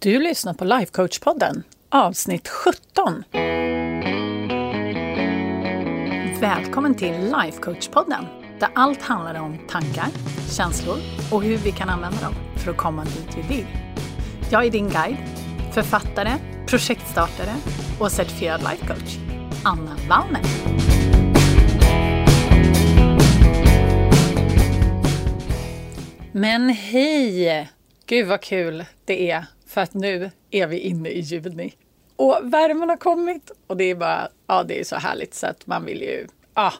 Du lyssnar på Lifecoach-podden, avsnitt 17. Välkommen till Lifecoach-podden, där allt handlar om tankar, känslor och hur vi kan använda dem för att komma dit vi vill. Jag är din guide, författare, projektstartare och certifierad lifecoach, Anna Wallner. Men hej! Gud vad kul det är för att nu är vi inne i juni. Och värmen har kommit och det är bara, ja det är så härligt så att man vill ju, ja,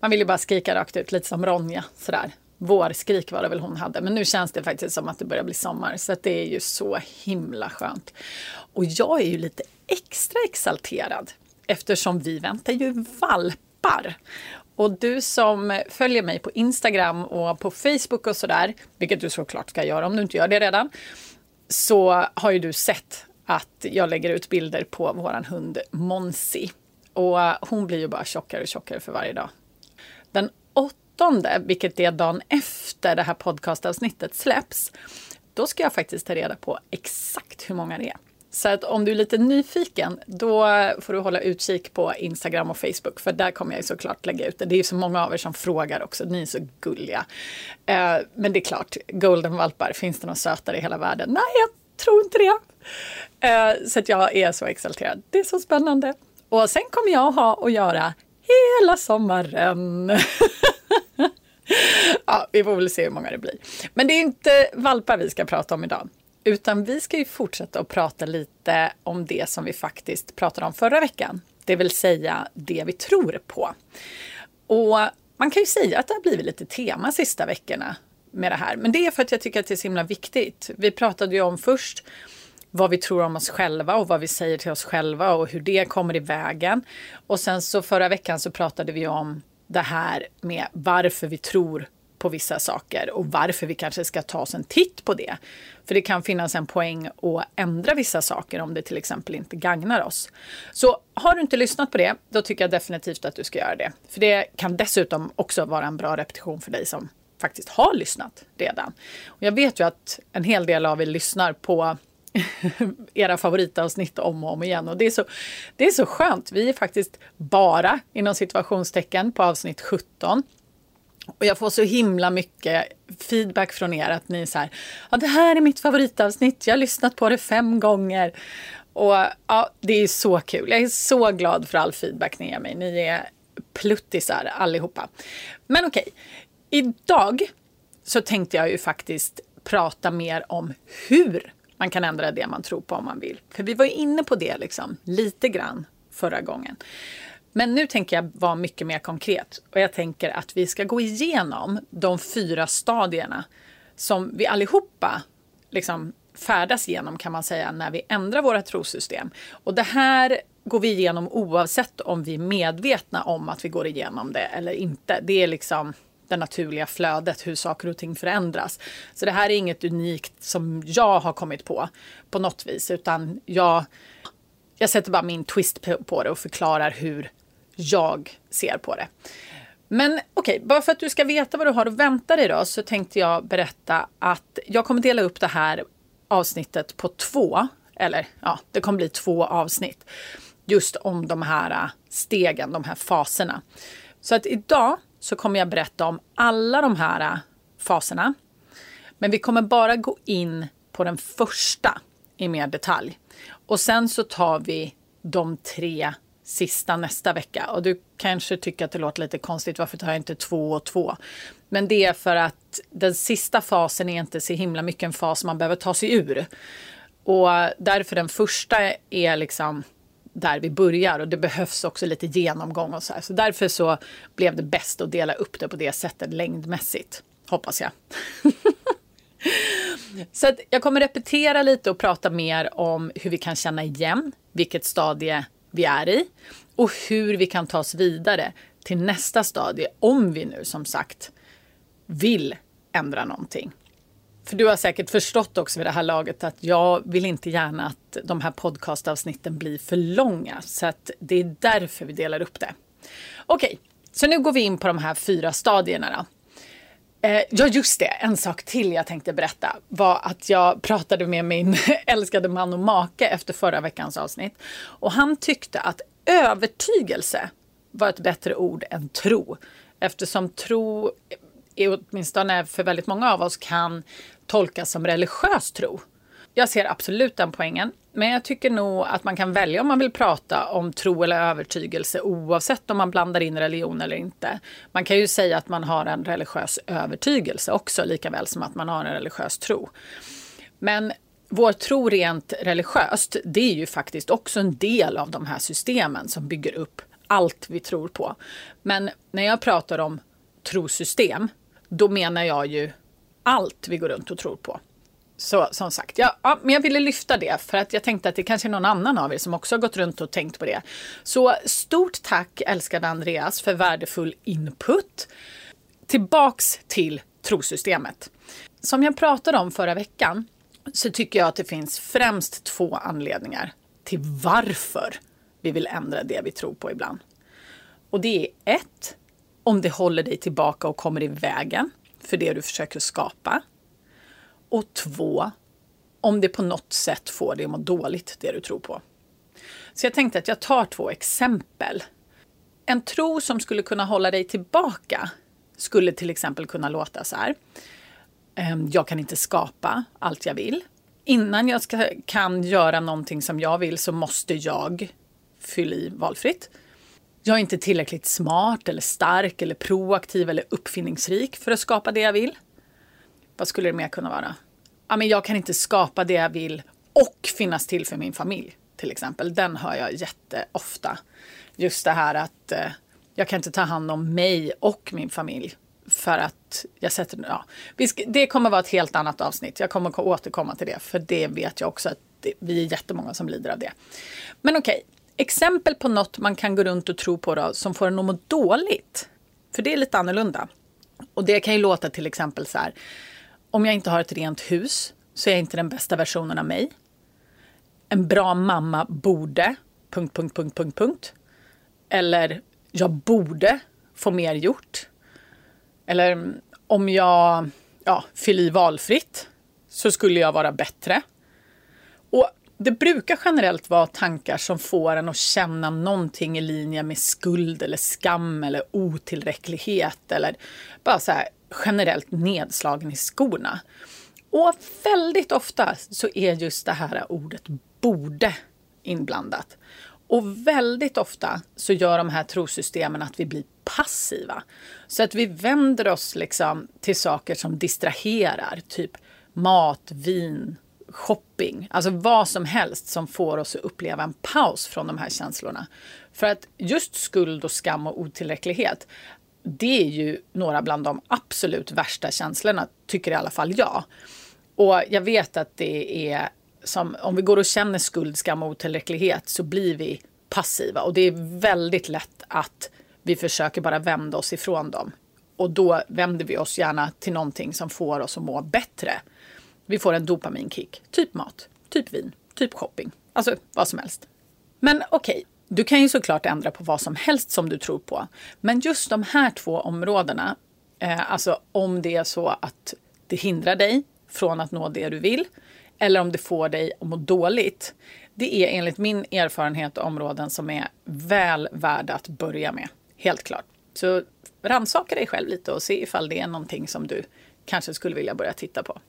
man vill ju bara skrika rakt ut lite som Ronja sådär. Vårskrik var det väl hon hade, men nu känns det faktiskt som att det börjar bli sommar så att det är ju så himla skönt. Och jag är ju lite extra exalterad eftersom vi väntar ju valpar. Och du som följer mig på Instagram och på Facebook och sådär, vilket du såklart ska göra om du inte gör det redan, så har ju du sett att jag lägger ut bilder på våran hund Monsi. Och hon blir ju bara tjockare och tjockare för varje dag. Den åttonde, vilket är dagen efter det här podcastavsnittet släpps, då ska jag faktiskt ta reda på exakt hur många det är. Så att om du är lite nyfiken, då får du hålla utkik på Instagram och Facebook, för där kommer jag såklart lägga ut det. Det är så många av er som frågar också, ni är så gulliga. Eh, men det är klart, goldenvalpar, finns det något sötare i hela världen? Nej, jag tror inte det. Eh, så att jag är så exalterad. Det är så spännande. Och sen kommer jag ha att göra hela sommaren. ja, vi får väl se hur många det blir. Men det är inte valpar vi ska prata om idag. Utan vi ska ju fortsätta att prata lite om det som vi faktiskt pratade om förra veckan. Det vill säga det vi tror på. Och man kan ju säga att det har blivit lite tema sista veckorna med det här. Men det är för att jag tycker att det är så himla viktigt. Vi pratade ju om först vad vi tror om oss själva och vad vi säger till oss själva och hur det kommer i vägen. Och sen så förra veckan så pratade vi om det här med varför vi tror på vissa saker och varför vi kanske ska ta oss en titt på det. För det kan finnas en poäng att ändra vissa saker om det till exempel inte gagnar oss. Så har du inte lyssnat på det, då tycker jag definitivt att du ska göra det. För det kan dessutom också vara en bra repetition för dig som faktiskt har lyssnat redan. Och jag vet ju att en hel del av er lyssnar på era favoritavsnitt om och om igen. Och det är, så, det är så skönt. Vi är faktiskt bara inom situationstecken på avsnitt 17. Och jag får så himla mycket feedback från er att ni är så här, ja det här är mitt favoritavsnitt, jag har lyssnat på det fem gånger. Och ja, det är så kul. Jag är så glad för all feedback ni ger mig. Ni är pluttisar allihopa. Men okej, idag så tänkte jag ju faktiskt prata mer om hur man kan ändra det man tror på om man vill. För vi var ju inne på det liksom lite grann förra gången. Men nu tänker jag vara mycket mer konkret och jag tänker att vi ska gå igenom de fyra stadierna som vi allihopa liksom färdas igenom kan man säga när vi ändrar våra trosystem. Och det här går vi igenom oavsett om vi är medvetna om att vi går igenom det eller inte. Det är liksom det naturliga flödet, hur saker och ting förändras. Så det här är inget unikt som jag har kommit på på något vis, utan jag, jag sätter bara min twist på det och förklarar hur jag ser på det. Men okej, okay, bara för att du ska veta vad du har att vänta dig då så tänkte jag berätta att jag kommer dela upp det här avsnittet på två, eller ja, det kommer bli två avsnitt just om de här stegen, de här faserna. Så att idag så kommer jag berätta om alla de här faserna. Men vi kommer bara gå in på den första i mer detalj. Och sen så tar vi de tre sista nästa vecka. Och du kanske tycker att det låter lite konstigt, varför tar jag inte två och två? Men det är för att den sista fasen är inte så himla mycket en fas man behöver ta sig ur. Och därför den första är liksom där vi börjar och det behövs också lite genomgång och så här. Så därför så blev det bäst att dela upp det på det sättet längdmässigt, hoppas jag. så att jag kommer repetera lite och prata mer om hur vi kan känna igen vilket stadie vi är i och hur vi kan ta oss vidare till nästa stadie om vi nu som sagt vill ändra någonting. För du har säkert förstått också vid det här laget att jag vill inte gärna att de här podcastavsnitten blir för långa. Så att det är därför vi delar upp det. Okej, så nu går vi in på de här fyra stadierna. Då. Eh, ja, just det. En sak till jag tänkte berätta var att jag pratade med min älskade man och make efter förra veckans avsnitt. Och han tyckte att övertygelse var ett bättre ord än tro. Eftersom tro, eh, åtminstone för väldigt många av oss, kan tolkas som religiös tro. Jag ser absolut den poängen. Men jag tycker nog att man kan välja om man vill prata om tro eller övertygelse oavsett om man blandar in religion eller inte. Man kan ju säga att man har en religiös övertygelse också, lika väl som att man har en religiös tro. Men vår tro rent religiöst, det är ju faktiskt också en del av de här systemen som bygger upp allt vi tror på. Men när jag pratar om trosystem, då menar jag ju allt vi går runt och tror på. Så som sagt, ja, ja, men jag ville lyfta det för att jag tänkte att det kanske är någon annan av er som också har gått runt och tänkt på det. Så stort tack älskade Andreas för värdefull input. Tillbaks till trosystemet. Som jag pratade om förra veckan så tycker jag att det finns främst två anledningar till varför vi vill ändra det vi tror på ibland. Och det är ett, om det håller dig tillbaka och kommer i vägen för det du försöker skapa. Och två, om det på något sätt får dig att må dåligt, det du tror på. Så jag tänkte att jag tar två exempel. En tro som skulle kunna hålla dig tillbaka skulle till exempel kunna låta så här. Ehm, jag kan inte skapa allt jag vill. Innan jag ska, kan göra någonting som jag vill så måste jag fylla i valfritt. Jag är inte tillräckligt smart eller stark eller proaktiv eller uppfinningsrik för att skapa det jag vill. Vad skulle det mer kunna vara? Ja, men jag kan inte skapa det jag vill och finnas till för min familj, till exempel. Den hör jag jätteofta. Just det här att eh, jag kan inte ta hand om mig och min familj för att jag sätter... Ja, det kommer vara ett helt annat avsnitt. Jag kommer återkomma till det, för det vet jag också att det, vi är jättemånga som lider av det. Men okej, exempel på något man kan gå runt och tro på då, som får en att må dåligt. För det är lite annorlunda. Och det kan ju låta till exempel så här om jag inte har ett rent hus så är jag inte den bästa versionen av mig. En bra mamma borde... Punkt, punkt, punkt, punkt, punkt. Eller jag borde få mer gjort. Eller om jag ja, fyller i valfritt så skulle jag vara bättre. Och det brukar generellt vara tankar som får en att känna någonting i linje med skuld eller skam eller otillräcklighet eller bara så här generellt nedslagen i skorna. Och väldigt ofta så är just det här ordet borde inblandat. Och väldigt ofta så gör de här trosystemen att vi blir passiva. Så att vi vänder oss liksom till saker som distraherar, typ mat, vin, shopping. Alltså vad som helst som får oss att uppleva en paus från de här känslorna. För att just skuld och skam och otillräcklighet det är ju några bland de absolut värsta känslorna, tycker i alla fall jag. Och jag vet att det är som om vi går och känner skuld, skam och otillräcklighet så blir vi passiva och det är väldigt lätt att vi försöker bara vända oss ifrån dem. Och då vänder vi oss gärna till någonting som får oss att må bättre. Vi får en dopaminkick, typ mat, typ vin, typ shopping, alltså vad som helst. Men okej, okay, du kan ju såklart ändra på vad som helst som du tror på. Men just de här två områdena, eh, alltså om det är så att det hindrar dig från att nå det du vill eller om det får dig att må dåligt. Det är enligt min erfarenhet områden som är väl värda att börja med. Helt klart. Så rannsaka dig själv lite och se ifall det är någonting som du kanske skulle vilja börja titta på.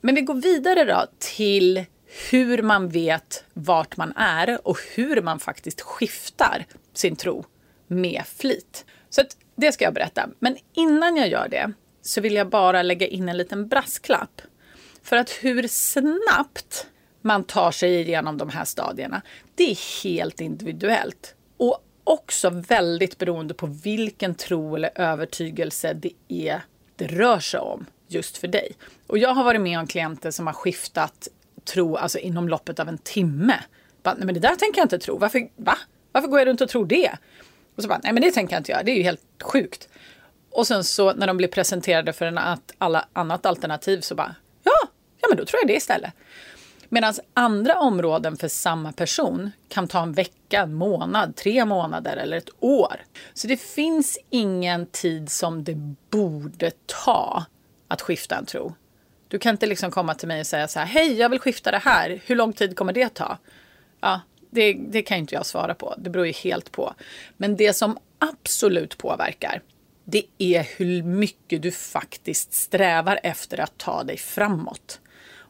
Men vi går vidare då till hur man vet vart man är och hur man faktiskt skiftar sin tro med flit. Så det ska jag berätta. Men innan jag gör det så vill jag bara lägga in en liten brasklapp. För att hur snabbt man tar sig igenom de här stadierna, det är helt individuellt. Och också väldigt beroende på vilken tro eller övertygelse det är det rör sig om just för dig. Och jag har varit med om klienter som har skiftat tro alltså inom loppet av en timme. Bara, nej men det där tänker jag inte tro. Varför, va? Varför går jag runt och tror det? Och så bara, nej men det tänker jag inte göra. Det är ju helt sjukt. Och sen så när de blir presenterade för en alla annat alternativ så bara, ja, ja men då tror jag det istället. Medan andra områden för samma person kan ta en vecka, en månad, tre månader eller ett år. Så det finns ingen tid som det borde ta att skifta en tro. Du kan inte liksom komma till mig och säga så här, hej, jag vill skifta det här. Hur lång tid kommer det ta? Ja, det, det kan inte jag svara på. Det beror ju helt på. Men det som absolut påverkar, det är hur mycket du faktiskt strävar efter att ta dig framåt.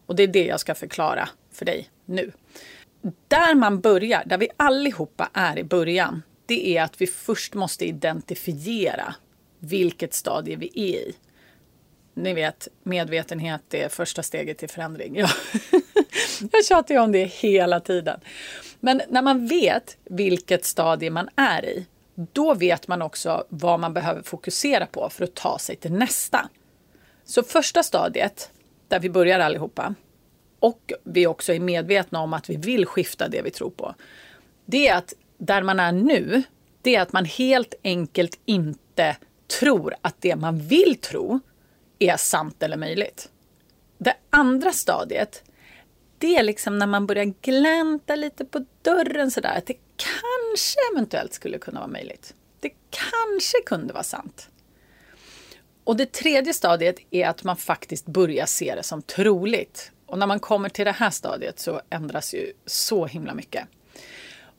Och det är det jag ska förklara för dig nu. Där man börjar, där vi allihopa är i början, det är att vi först måste identifiera vilket stadie vi är i. Ni vet, medvetenhet är första steget till förändring. Ja. jag tjatar ju om det hela tiden. Men när man vet vilket stadie man är i, då vet man också vad man behöver fokusera på för att ta sig till nästa. Så första stadiet, där vi börjar allihopa, och vi också är medvetna om att vi vill skifta det vi tror på. Det är att där man är nu, det är att man helt enkelt inte tror att det man vill tro är sant eller möjligt. Det andra stadiet, det är liksom när man börjar glänta lite på dörren sådär, att det kanske eventuellt skulle kunna vara möjligt. Det kanske kunde vara sant. Och det tredje stadiet är att man faktiskt börjar se det som troligt. Och när man kommer till det här stadiet så ändras ju så himla mycket.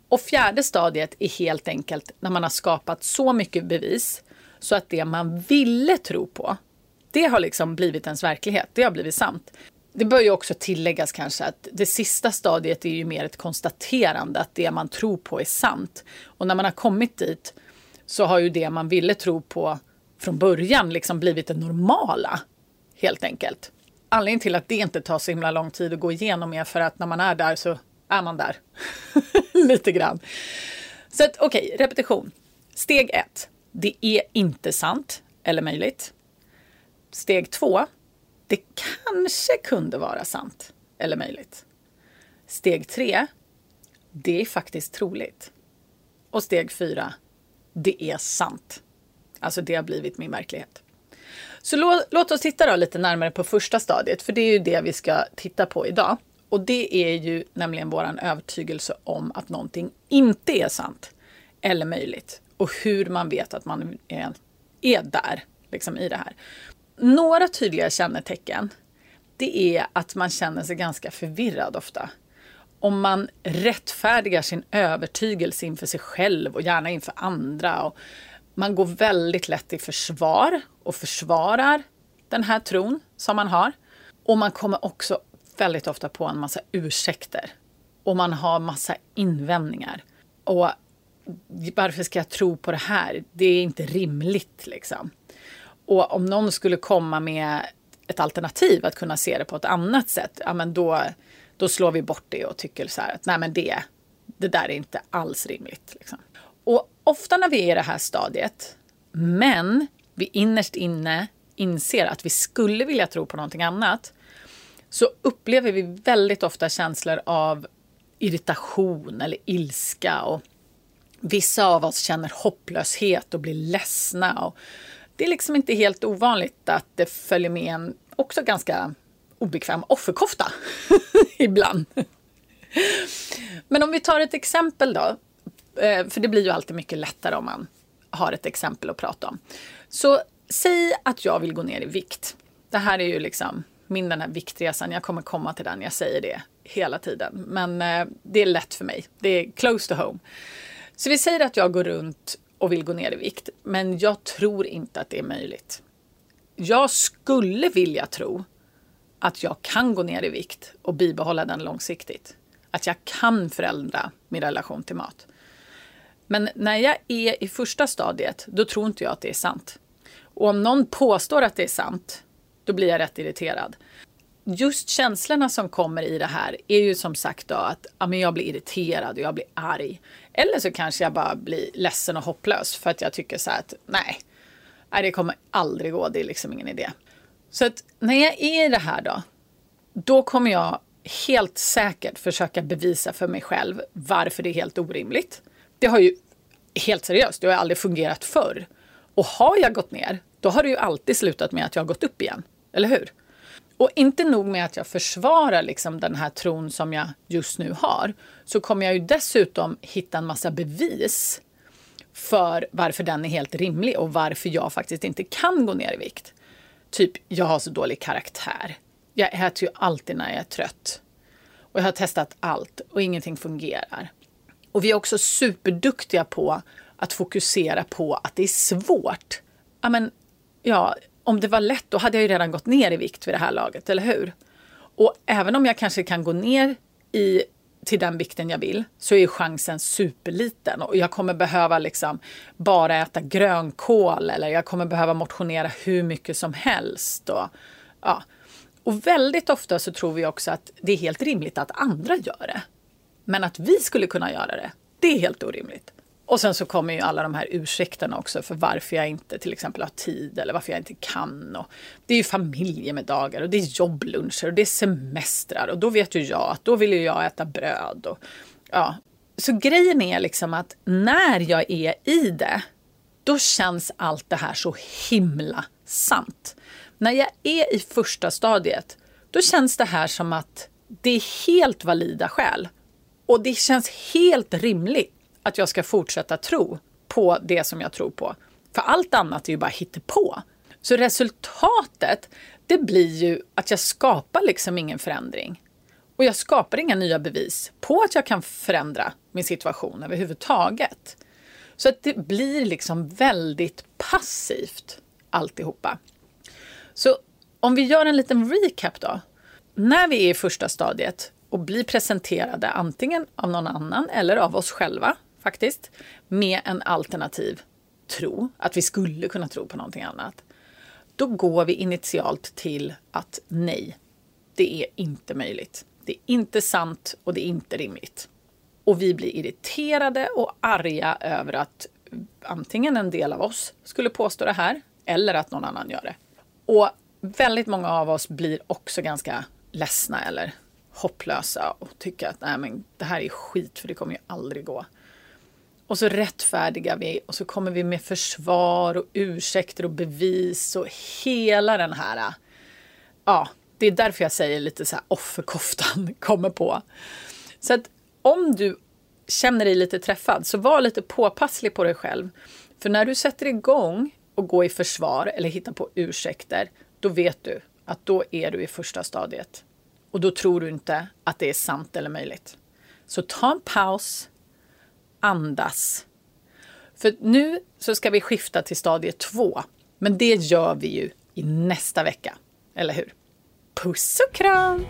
Och fjärde stadiet är helt enkelt när man har skapat så mycket bevis så att det man ville tro på, det har liksom blivit ens verklighet. Det har blivit sant. Det bör ju också tilläggas kanske att det sista stadiet är ju mer ett konstaterande att det man tror på är sant. Och när man har kommit dit så har ju det man ville tro på från början liksom blivit det normala. Helt enkelt anledningen till att det inte tar så himla lång tid att gå igenom är för att när man är där så är man där. Lite grann. Så att okej, okay, repetition. Steg ett. Det är inte sant eller möjligt. Steg två. Det kanske kunde vara sant eller möjligt. Steg tre. Det är faktiskt troligt. Och steg fyra. Det är sant. Alltså det har blivit min verklighet. Så låt, låt oss titta då lite närmare på första stadiet, för det är ju det vi ska titta på idag. Och det är ju nämligen vår övertygelse om att någonting inte är sant eller möjligt. Och hur man vet att man är, är där, liksom i det här. Några tydliga kännetecken, det är att man känner sig ganska förvirrad ofta. Om man rättfärdigar sin övertygelse inför sig själv och gärna inför andra. Och man går väldigt lätt i försvar och försvarar den här tron som man har. Och man kommer också väldigt ofta på en massa ursäkter. Och man har massa invändningar. Och varför ska jag tro på det här? Det är inte rimligt liksom. Och om någon skulle komma med ett alternativ att kunna se det på ett annat sätt, ja men då, då slår vi bort det och tycker så här att nej men det, det där är inte alls rimligt. Liksom. Och ofta när vi är i det här stadiet, men vi innerst inne inser att vi skulle vilja tro på någonting annat, så upplever vi väldigt ofta känslor av irritation eller ilska. Och vissa av oss känner hopplöshet och blir ledsna. Och det är liksom inte helt ovanligt att det följer med en också ganska obekväm offerkofta ibland. Men om vi tar ett exempel då. Eh, för det blir ju alltid mycket lättare om man har ett exempel att prata om. Så säg att jag vill gå ner i vikt. Det här är ju liksom min den här viktresan. Jag kommer komma till den, jag säger det hela tiden. Men eh, det är lätt för mig. Det är close to home. Så vi säger att jag går runt och vill gå ner i vikt, men jag tror inte att det är möjligt. Jag skulle vilja tro att jag kan gå ner i vikt och bibehålla den långsiktigt. Att jag kan förändra min relation till mat. Men när jag är i första stadiet, då tror inte jag att det är sant. Och om någon påstår att det är sant, då blir jag rätt irriterad. Just känslorna som kommer i det här är ju som sagt då att ja, men jag blir irriterad och jag blir arg. Eller så kanske jag bara blir ledsen och hopplös för att jag tycker så här att nej, nej det kommer aldrig gå, det är liksom ingen idé. Så att när jag är i det här då, då kommer jag helt säkert försöka bevisa för mig själv varför det är helt orimligt det har ju helt seriöst, det har aldrig fungerat förr. Och har jag gått ner, då har det ju alltid slutat med att jag har gått upp igen. Eller hur? Och inte nog med att jag försvarar liksom den här tron som jag just nu har, så kommer jag ju dessutom hitta en massa bevis för varför den är helt rimlig och varför jag faktiskt inte kan gå ner i vikt. Typ, jag har så dålig karaktär. Jag äter ju alltid när jag är trött. Och jag har testat allt och ingenting fungerar. Och vi är också superduktiga på att fokusera på att det är svårt. Ja, men, ja, om det var lätt, då hade jag ju redan gått ner i vikt vid det här laget, eller hur? Och även om jag kanske kan gå ner i, till den vikten jag vill, så är chansen superliten. Och jag kommer behöva liksom bara äta grönkål eller jag kommer behöva motionera hur mycket som helst. Och, ja. och väldigt ofta så tror vi också att det är helt rimligt att andra gör det. Men att vi skulle kunna göra det, det är helt orimligt. Och sen så kommer ju alla de här ursäkterna också för varför jag inte till exempel har tid eller varför jag inte kan. Och det är ju familjemiddagar och det är jobbluncher och det är semestrar och då vet ju jag att då vill ju jag äta bröd. Och, ja. Så grejen är liksom att när jag är i det, då känns allt det här så himla sant. När jag är i första stadiet, då känns det här som att det är helt valida skäl. Och det känns helt rimligt att jag ska fortsätta tro på det som jag tror på. För allt annat är ju bara hittepå. Så resultatet, det blir ju att jag skapar liksom ingen förändring. Och jag skapar inga nya bevis på att jag kan förändra min situation överhuvudtaget. Så att det blir liksom väldigt passivt alltihopa. Så om vi gör en liten recap då. När vi är i första stadiet och blir presenterade antingen av någon annan eller av oss själva faktiskt, med en alternativ tro, att vi skulle kunna tro på någonting annat, då går vi initialt till att nej, det är inte möjligt. Det är inte sant och det är inte rimligt. Och vi blir irriterade och arga över att antingen en del av oss skulle påstå det här eller att någon annan gör det. Och väldigt många av oss blir också ganska ledsna eller hopplösa och tycker att Nej, men det här är skit för det kommer ju aldrig gå. Och så rättfärdigar vi och så kommer vi med försvar och ursäkter och bevis och hela den här... Ja, det är därför jag säger lite så här offerkoftan kommer på. Så att om du känner dig lite träffad så var lite påpasslig på dig själv. För när du sätter igång och går i försvar eller hittar på ursäkter, då vet du att då är du i första stadiet. Och då tror du inte att det är sant eller möjligt. Så ta en paus, andas. För nu så ska vi skifta till stadie två. Men det gör vi ju i nästa vecka. Eller hur? Puss och kram!